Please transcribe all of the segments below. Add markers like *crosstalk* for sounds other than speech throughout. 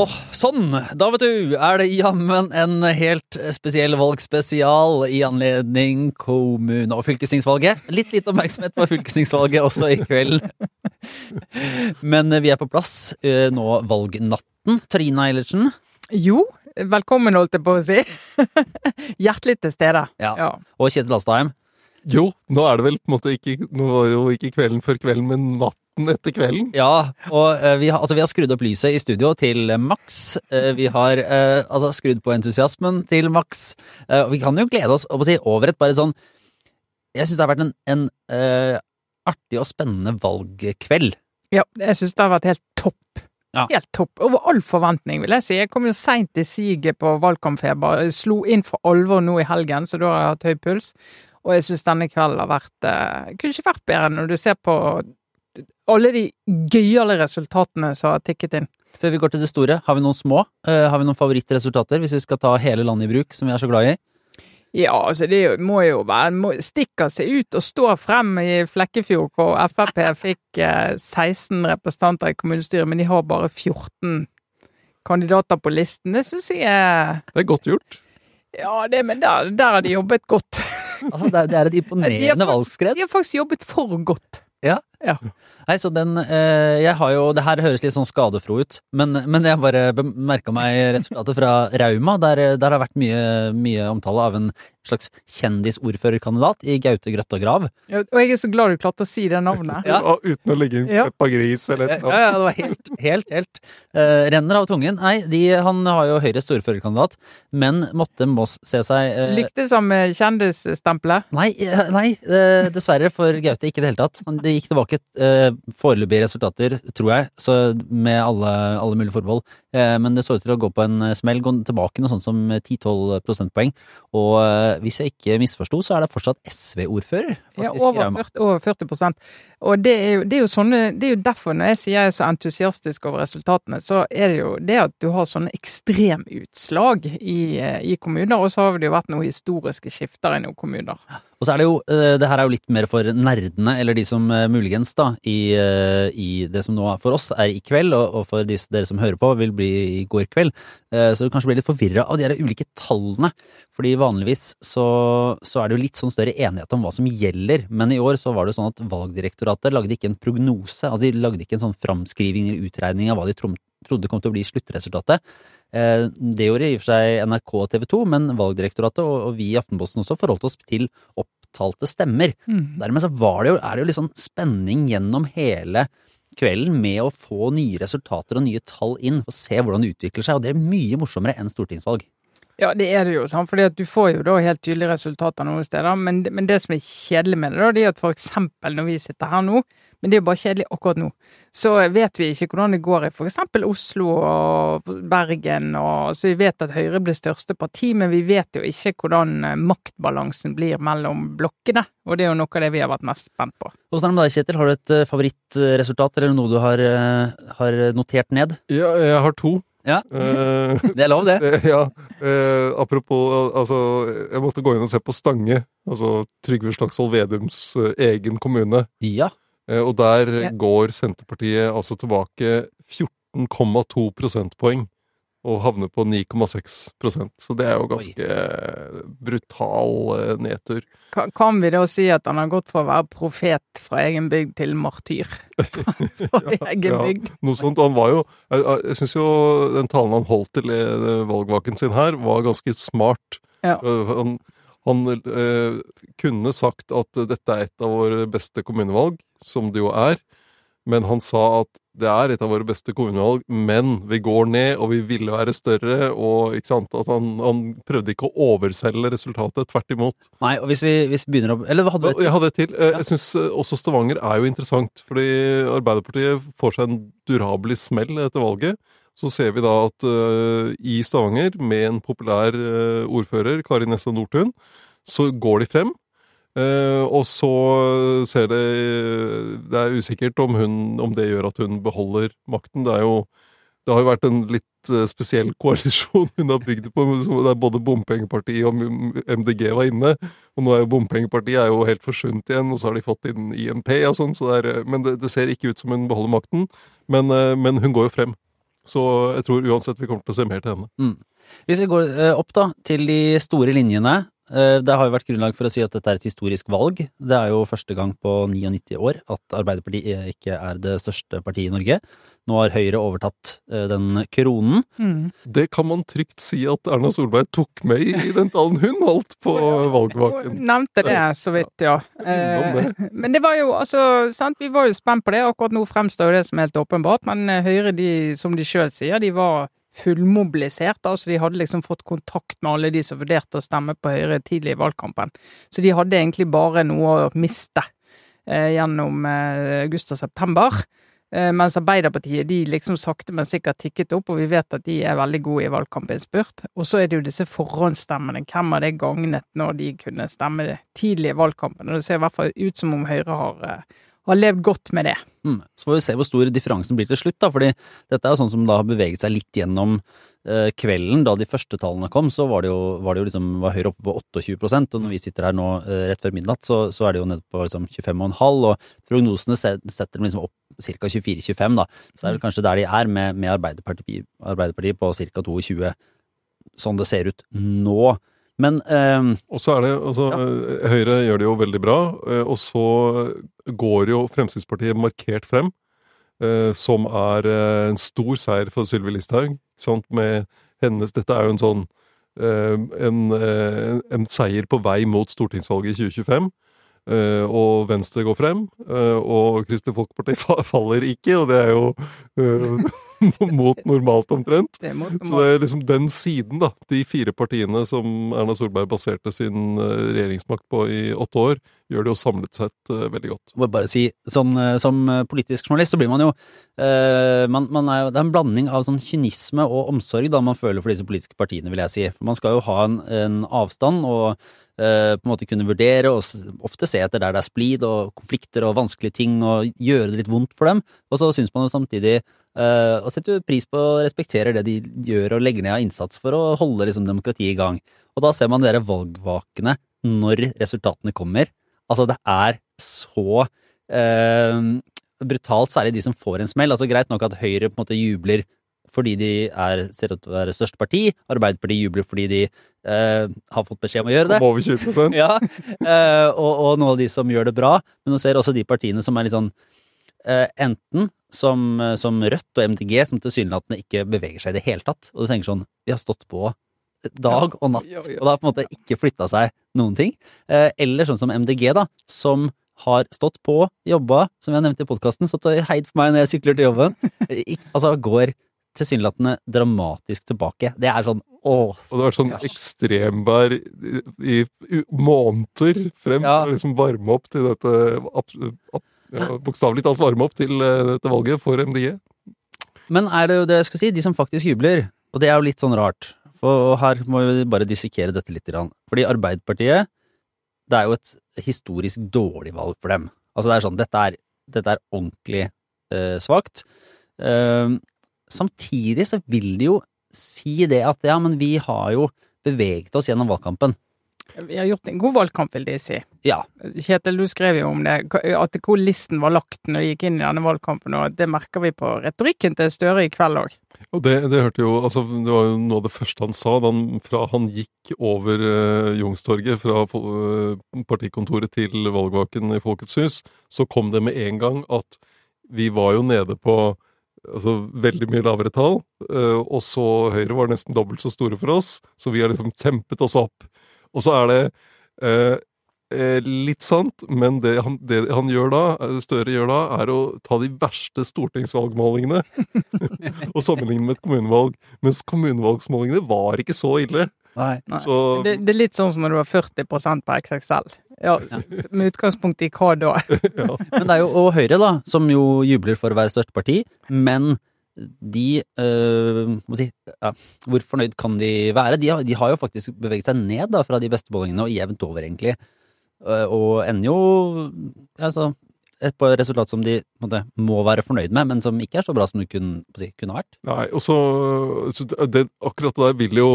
Åh, sånn! Da, vet du, er det jammen en helt spesiell valgspesial i anledning kommune- og fylkestingsvalget. Litt lite oppmerksomhet på fylkestingsvalget også i kveld. Men vi er på plass eh, nå valgnatten. Trine Eilertsen. Jo, velkommen, holdt jeg på å si. *laughs* Hjertelig til stede. Ja. Og Kjetil Astheim. Jo, nå er det vel på en måte ikke Nå var jo ikke kvelden før kvelden, men natten etter kvelden. Ja, og uh, vi, har, altså, vi har skrudd opp lyset i studio til maks. Uh, vi har uh, altså, skrudd på entusiasmen til maks. Eh, og vi kan jo glede oss å si, over et bare sånn Jeg syns det har vært en, en eh, artig og spennende valgkveld. Ja, jeg syns det har vært helt topp. Ja. Helt topp. Over all forventning, vil jeg si. Jeg kom jo seint i siget på valgkampfeber. Jeg Slo inn for alvor nå i helgen, så da har jeg hatt høy puls. Og jeg syns denne kvelden har vært eh, Kunne ikke vært bedre når du ser på alle de gøyale resultatene som har tikket inn. Før vi går til det store, har vi noen små? Eh, har vi noen favorittresultater, hvis vi skal ta hele landet i bruk, som vi er så glad i? Ja, altså det må jo være må, Stikker seg ut og står frem i Flekkefjord, hvor Frp fikk eh, 16 representanter i kommunestyret, men de har bare 14 kandidater på listen. Det syns jeg er Det er godt gjort. Ja, det, men der, der har de jobbet godt. Altså, det, er, et *laughs* imponerende valgskred. De har faktisk jobbet for godt. Nei, så den eh, Jeg har jo Det her høres litt sånn skadefro ut, men, men jeg bare merka meg resultatet fra Rauma. Der, der har vært mye, mye omtale av en slags kjendisordførerkandidat i Gaute Grøtta Grav. Ja, Og jeg er så glad du klarte å si det navnet. *laughs* Ja. Og Uten å legge inn Ja. Peppa Gris eller Ja, ja, det var helt, helt, helt eh, Renner av tungen. Nei, de, han har jo Høyres ordførerkandidat, men måtte Moss se seg eh, Lyktes han med kjendisstempelet? Nei, eh, nei eh, dessverre for Gaute ikke i det hele tatt. Det gikk tilbake eh, foreløpige resultater, tror jeg, så med alle, alle mulige forbehold. Eh, men det så ut til å gå på en eh, smell, gå tilbake noe sånt som 10-12 prosentpoeng. Og eh, hvis jeg ikke misforsto, så er det fortsatt SV-ordfører. Ja, over 40, over 40 Og det er, jo, det er jo sånne Det er jo derfor når jeg sier jeg er så entusiastisk over resultatene, så er det jo det at du har sånne ekstremutslag i, eh, i kommuner, og så har det jo vært noen historiske skifter i noen kommuner. Og så er det jo, eh, det her er jo litt mer for nerdene, eller de som eh, muligens da, i, eh, i det som nå for oss er i kveld, og, og for de, dere som hører på, vil bli i går kveld. Eh, Så du kanskje blir litt forvirra av de her ulike tallene. Fordi vanligvis så, så er det jo litt sånn større enighet om hva som gjelder, men i år så var det sånn at Valgdirektoratet lagde ikke en prognose, altså de lagde ikke en sånn framskriving eller utregning av hva de trodde kom til å bli sluttresultatet. Eh, Det gjorde i og for seg NRK og TV 2, men Valgdirektoratet og vi i Aftenposten også forholdt oss til opptalte stemmer. Dermed så var det jo, er det jo litt sånn spenning gjennom hele kvelden med å få nye resultater og nye tall inn, og se hvordan det utvikler seg, og det er mye morsommere enn stortingsvalg. Ja, det er det jo, sant? fordi at du får jo da helt tydelige resultater noen steder. Men, men det som er kjedelig med det, da, det er at for eksempel når vi sitter her nå, men det er jo bare kjedelig akkurat nå, så vet vi ikke hvordan det går i for eksempel Oslo og Bergen, og så vi vet at Høyre blir største parti, men vi vet jo ikke hvordan eh, maktbalansen blir mellom blokkene. Og det er jo noe av det vi har vært mest spent på. Hvordan er det med deg, Kjetil? Har du et eh, favorittresultat, eller noe du har, eh, har notert ned? Ja, jeg har to. Ja. Eh, Det er lov, det. *laughs* Eh, Ja, eh, apropos altså, Jeg måtte gå inn og se på Stange, altså Trygve Slagsvold Vedums egen kommune. Ja. Eh, og der Ja. går Senterpartiet altså tilbake 14,2 prosentpoeng og havner på 9,6% Så det er jo ganske Oi. brutal eh, nedtur. Ka- Kan vi da si at han har gått fra å være profet fra egen bygd til martyr fra, *laughs* fra egen ja. bygd? Noe sånt. Han var jo Jeg, jeg- syns jo den talen han holdt til eh, valgvaken sin her, var ganske smart. Ja. Eh, Han, han eh, kunne sagt at dette er et av våre beste kommunevalg, som det jo er. Men han sa at det er et av våre beste kommunevalg, men vi går ned, og vi ville være større. og ikke sant, at Han, han prøvde ikke å overselge resultatet, tvert imot. Nei, og hvis vi, hvis vi begynner å Eller hadde du et Jeg hadde et til. Eh, Ja. Jeg syns også Stavanger er jo interessant, fordi Arbeiderpartiet får seg en durabelig smell etter valget. Så ser vi da at uh, i Stavanger, med en populær uh, ordfører, Kari Nesse Nordtun, så går de frem. Eh, og så ser det Det er usikkert om, hun, om det gjør at hun beholder makten. Det jo det har jo vært en litt uh, spesiell *laughs* koalisjon hun har bygd på, der både bompengepartiet og MDG var inne. Og nå er jo bompengepartiet er jo helt forsvunnet igjen, og så har de fått inn INP og sånn. Så er, men det, det ser ikke ut som hun beholder makten. Men, uh, men hun går jo frem. Så jeg tror uansett vi kommer til å se mer til henne. Hvis vi går eh, opp da, til de store linjene. Eh, Det har jo vært grunnlag for å si at dette er et historisk valg. Det er jo første gang på 99 år at Arbeiderpartiet ikke er det største partiet i Norge. Nå har Høyre overtatt eh, den kronen. Mm. Det kan man trygt si at Erna Solberg tok med i den talen hun holdt på Hun valgvaken. nevnte det så vidt, ja. Eh, men det var jo altså sant, Vi var jo spent på det. Akkurat nå fremstår jo det som helt åpenbart. Men Høyre, de, som de sjøl sier, de var fullmobilisert. Altså de hadde liksom fått kontakt med alle de som vurderte å stemme på Høyre tidlig i valgkampen. Så de hadde egentlig bare noe å miste eh, gjennom eh, august og september. Eh, mens Arbeiderpartiet de liksom sakte, men sikkert tikket opp, og vi vet at de er veldig gode i valgkampinnspurt. Og så er det jo disse forhåndsstemmene. Hvem har det gagnet når de kunne stemme tidlig i valgkampen? Og det ser i hvert fall ut som om Høyre har, eh, har levd godt med det. Mm. Så får vi se hvor stor differansen blir til slutt, da, fordi dette er jo sånn som da har beveget seg litt gjennom eh, kvelden. Da de første tallene kom, så var det jo, var det jo liksom, var Høyre oppe på 28% og når vi sitter her nå eh, rett før midnatt, så, så er det jo nede på liksom 25,5 og prognosene setter dem liksom opp ca. 24-25, da. Så det er vel kanskje der de er, med, med Arbeiderpartiet, Arbeiderpartiet på ca. 22, sånn det ser ut nå. Men eh, Og så er det altså, ja. Høyre gjør det jo veldig bra, eh, og så går jo Fremskrittspartiet markert frem. eh, Som er eh, en stor seier for Sylvi Listhaug. Med hennes Dette er jo en sånn eh, en, eh, en seier på vei mot stortingsvalget i 2025. Uh, Og Venstre går frem, uh, og Kristelig Folkeparti *laughs* fa- faller ikke, og det er jo eh, *laughs* mot normalt omtrent. det Så det er liksom den siden, da. De fire partiene som Erna Solberg baserte sin eh, regjeringsmakt på i åtte år, gjør det jo samlet sett eh, veldig godt. må bare si, sånn, Som eh, politisk journalist så blir man jo eh, man, man er Det er en blanding av sånn kynisme og omsorg da man føler for disse politiske partiene, vil jeg si. For Man skal jo ha en, en avstand og på en måte kunne vurdere og ofte se etter der det er splid og konflikter og vanskelige ting og gjøre det litt vondt for dem. Og så syns man jo samtidig uh, og setter jo pris på og respekterer det de gjør og legger ned av innsats for å holde liksom demokratiet i gang. Og da ser man dere valgvakene når resultatene kommer. Altså, det er så uh, brutalt, særlig de som får en smell. Altså, greit nok at Høyre på en måte jubler fordi de er, ser ut til å være største parti. Arbeiderpartiet jubler fordi de eh, har fått beskjed om å gjøre det. Om over 20 *laughs* Ja, eh, og, og noen av de som gjør det bra. Men nå ser også de partiene som er litt sånn eh, Enten som, eh, som Rødt og MDG, som tilsynelatende ikke beveger seg i det hele tatt. Og du tenker sånn Vi har stått på dag og natt, Ja, ja, ja. og det har på en måte ikke flytta seg noen ting. Eh, eller sånn som MDG, da, som har stått på, jobba, som jeg nevnte i podkasten, stått og heid på meg når jeg sykler til jobben. *laughs* Ik altså går tilsynelatende dramatisk tilbake. Det er sånn åh, Og det vært sånn ekstremvær i, i måneder frem. Ja. Liksom varme opp til dette ab- ab- ja, Bokstavelig talt varme opp til eh, dette valget for MDG. Men er det jo det jeg skal si, de som faktisk jubler, og det er jo litt sånn rart, for her må vi bare dissekere dette litt. Fordi Arbeiderpartiet, det er jo et historisk dårlig valg for dem. Altså det er sånn, dette er, dette er ordentlig eh, svakt. Eh, samtidig så vil de jo si det at ja, men vi har jo beveget oss gjennom valgkampen. Vi har gjort en god valgkamp, vil de si. Ja, Kjetil, du skrev jo om det, at hvor listen var lagt når de gikk inn i denne valgkampen, og det merker vi på retorikken til Støre i kveld òg. Og det, det hørte jo altså, Det var jo noe av det første han sa da han, fra han gikk over uh, Jungstorget, fra uh, partikontoret til valgvaken i Folkets hus. Så kom det med en gang at vi var jo nede på altså, veldig mye lavere tall. Uh, og så Høyre var nesten dobbelt så store for oss, så vi har liksom kjempet oss opp. Og så er det eh, eh, litt sant, men det han, det han gjør da, Støre gjør da, er å ta de verste stortingsvalgmålingene *laughs* og sammenligne med et kommunevalg. Mens kommunevalgsmålingene var ikke så ille. nei. Nei. Så Det, det er litt sånn som når du har 40 på XXL. Ja, Med utgangspunkt i hva da? *laughs* ja. Men det er jo og Høyre, da, som jo jubler for å være største parti, men de øh, må si, ja, Hvor fornøyd kan de være? De har, de har jo faktisk beveget seg ned da, fra de beste målingene, og jevnt over, egentlig. Øh, Og ender jo altså, et på resultat som de måte, må være fornøyd med, men som ikke er så bra som det kunne, si, kunne vært. Nei, og så, så det, Akkurat det der vil jo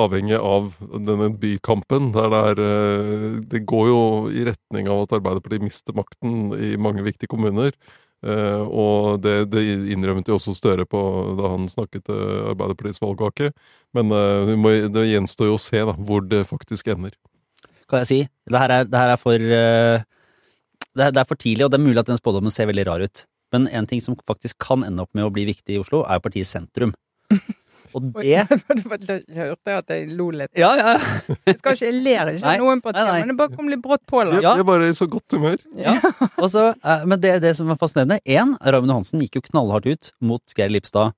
avhenge av denne bykampen. Der det, er, eh, det går jo i retning av at Arbeiderpartiet mister makten i mange viktige kommuner. Uh, og det, det innrømmet jo også Støre på da han snakket til Arbeiderpartiets valgkake. Men uh, det, må, det gjenstår jo å se da, hvor det faktisk ender. Kan jeg si. Det her er, det her er for eh, det det er for tidlig, og det er mulig at den spådommen ser veldig rar ut. Men en ting som faktisk kan ende opp med å bli viktig i Oslo, er jo partiet Sentrum. *laughs* Og det *laughs* det Jeg hørte at jeg lo litt. Ja, ja. Jeg skal ikke, jeg ler ikke Nei, av noen partier, nei, nei. men det bare kom litt brått på. Eller? Ja. jeg er bare i så godt humør. ja. *laughs* Og så, eh, men det, det som er fascinerende Én, Raymond Johansen gikk jo knallhardt ut mot Geir Lipstad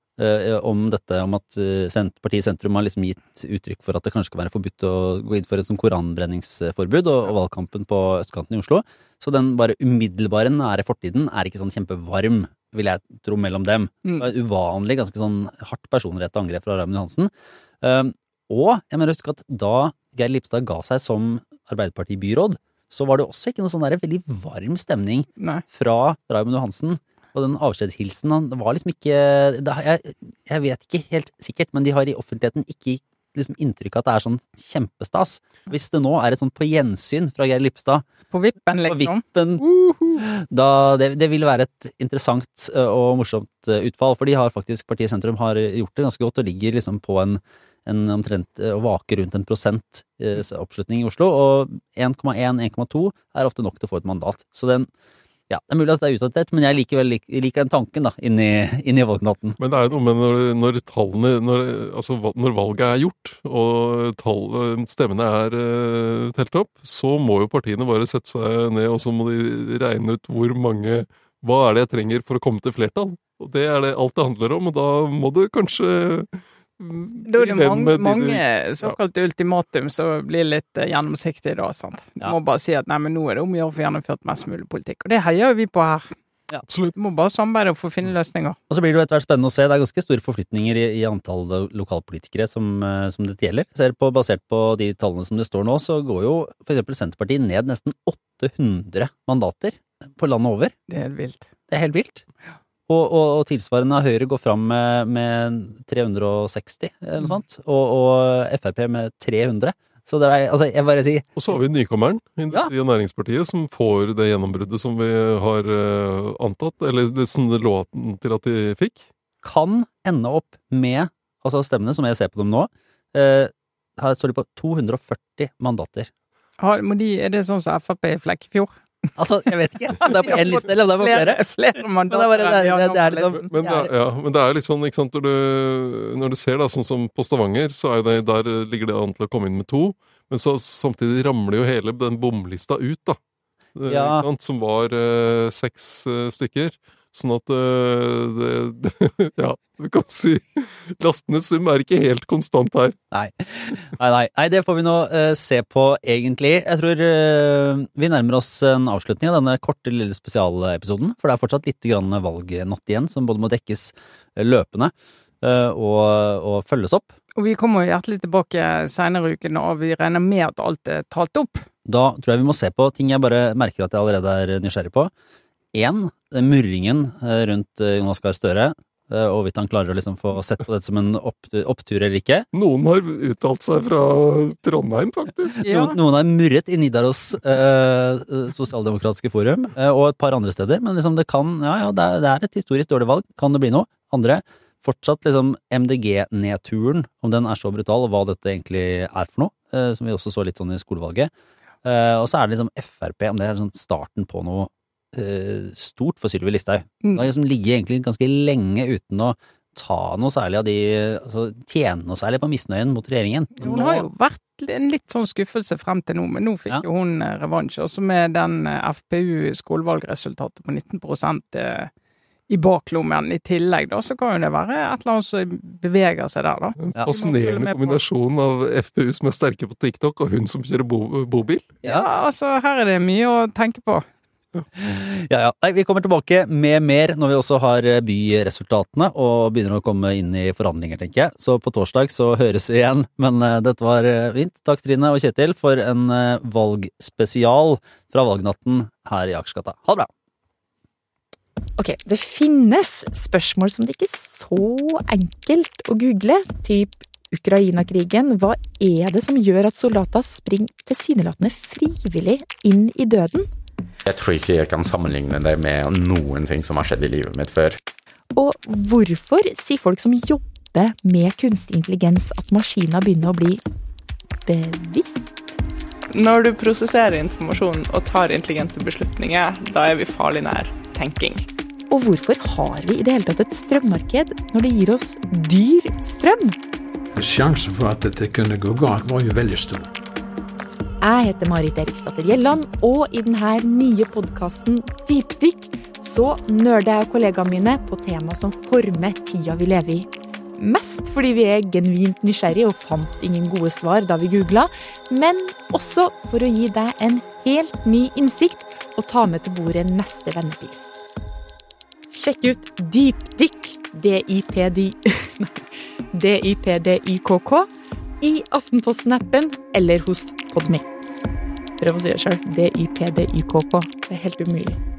om dette om at eh, partiet Sentrum har liksom gitt uttrykk for at det kanskje skal være forbudt å gå inn for et sånn koranbrenningsforbud, og, og valgkampen på østkanten i Oslo. Så den bare umiddelbare nære fortiden er ikke sånn kjempevarm, vil jeg tro, mellom dem. Mm. Uvanlig, ganske sånn hardt personrettet angrep fra Raymond Johansen. Um, og jeg mener husk at da Geir Lipstad ga seg som Arbeiderparti-byråd, så var det også ikke noe sånn der veldig varm stemning Nei. fra Raymond Johansen. Og den avskjedshilsenen var liksom ikke jeg, jeg vet ikke helt sikkert, men de har i offentligheten ikke liksom inntrykk av at det er sånn kjempestas. Hvis det nå er et sånt på gjensyn fra Geir Lippestad På vippen, på liksom. vippen Uhu. da, det, det vil være et interessant og morsomt utfall, for de har faktisk, Partiet Sentrum har gjort det ganske godt og ligger liksom på en, en omtrent ø, og vaker rundt en prosent oppslutning i Oslo, og 1,1-1,2 er ofte nok til å få et mandat. Så den, ja, det er mulig at det er utdatert, men jeg liker, vel, lik- liker den tanken da, inni, inni valgnatten. Men det er noe med når, når tallene når, altså, når valget er gjort, og tall, stemmene er uh, telt opp, så må jo partiene bare sette seg ned, og så må de regne ut hvor mange Hva er det jeg trenger for å komme til flertall? Og det er det alt det handler om, og da må du kanskje Da er det mange, mange såkalte ultimatum som blir litt eh, gjennomsiktige da, sant. Ja. må bare si at nei, men nå er det om å gjøre å få gjennomført mest mulig politikk. Og det heier jo vi på her. Absolutt. Du må bare samarbeide og få finne løsninger. Og så blir det jo etter hvert spennende å se. Det er ganske store forflytninger i, i antall lokalpolitikere som, eh, som dette gjelder. Ser på, basert på de tallene som det står nå, så går jo for eksempel Senterpartiet ned nesten 800 mandater på landet over. Det er helt vilt. Det er helt vilt. Og, og, og tilsvarende Høyre går fram med, med 360 eller noe sånt, og, og Frp med 300. Så det er, altså, jeg bare sier Og så har vi nykommeren, Industri- og Næringspartiet, som får det gjennombruddet som vi har eh, antatt, eller det som det lå an til at de fikk. kan ende opp med, altså stemmene som jeg ser på dem nå, eh, her står de på 240 mandater. Har, de, er det sånn som Frp i Flekkefjord? Altså, jeg vet ikke om det er på én liste eller om det er på flere. Flere, flere Men det er det det- det liksom- Men er, ja, men det er litt sånn, ikke sant, når du, når du ser da, sånn som på Stavanger, så er det, der ligger det an til å komme inn med to, men så samtidig ramler jo hele den bomlista ut, da. Eh, Ja. Ikke sant, som var eh, seks eh, stykker. Sånn at eh, det, det *laughs* Ja, du kan si Lastenes sum er ikke helt konstant her. Nei. Nei, nei. nei, det får vi nå uh, se på, egentlig. Jeg tror uh, vi nærmer oss en avslutning av denne korte, lille spesialepisoden. For det er fortsatt litt grann valgnatt igjen, som både må dekkes eh, løpende uh, og, og følges opp. Og vi kommer hjertelig tilbake senere i uken, og vi regner med at alt er talt opp. Da tror jeg vi må se på ting jeg bare merker at jeg allerede er nysgjerrig på. Én, murringen eh, rundt eh, Jonas Gahr Støre, eh, og hvorvidt han klarer å liksom få sett på dette som en opp, opptur eller ikke. Noen har uttalt seg fra Trondheim, faktisk. Ja. Noen, noen har murret i Nidaros eh, sosialdemokratiske forum, eh, og et par andre steder, men liksom det kan Ja, ja, det er, det er et historisk dårlig valg. Kan det bli noe? Andre, fortsatt liksom MDG-nedturen, om den er så brutal, og hva dette egentlig er for noe, eh, som vi også så litt sånn i skolevalget. Eh, og så er det liksom Frp, om det er sånn starten på noe stort for Sylvi Listhaug. Mm. Det har liksom ligget egentlig ganske lenge uten å ta noe særlig av de Altså tjene noe særlig på misnøyen mot regjeringen. Hun har jo vært en litt sånn skuffelse frem til nå, men nå fikk Ja. jo hun eh, revansj. Også med den eh, FPU-skolevalgresultatet på 19 eh, i baklommen i tillegg, da, så kan jo det være et eller annet som beveger seg der, da. En fascinerende kombinasjon av FPU som er sterke på TikTok, og hun som kjører bo bobil. Ja, altså, her er det mye å tenke på. Ja, ja. Nei, vi kommer tilbake med mer når vi også har eh, byresultatene og begynner å komme inn i forhandlinger, tenker jeg. Så på torsdag så høres vi igjen, men eh, dette var eh, fint. Takk Trine og Kjetil for en valgspesial fra valgnatten her i Akersgata. Ha det bra! Ok, det finnes spørsmål som det ikke er så enkelt å google, typ Ukraina-krigen. Hva er det som gjør at soldater springer tilsynelatende frivillig inn i døden? Jeg tror ikke jeg kan sammenligne det med noen ting som har skjedd i livet mitt før. Og hvorfor sier folk som jobber med kunstig intelligens at maskiner begynner å bli bevisst? Når du prosesserer informasjon og tar intelligente beslutninger, da er vi farlig nær tenking. Og hvorfor har vi i det hele tatt et strømmarked når det gir oss dyr strøm? Sjansen for at dette kunne gå galt, var jo veldig stor. Jeg heter Marit Eriksdatter Gjelland, og i denne nye podkasten Dypdykk så nerder jeg kollegaene mine på tema som former tida vi lever i. Mest fordi vi er genuint nysgjerrige og fant ingen gode svar da vi googla, men også for å gi deg en helt ny innsikt og ta med til bordet neste vennepils. Sjekk ut Dypdykk, D-I-P-D-I-K-K, *laughs* i Aftenposten-appen eller hos Podme. Prøv å si det sjøl. D-I-P-D-Y-K-K. Det er helt umulig.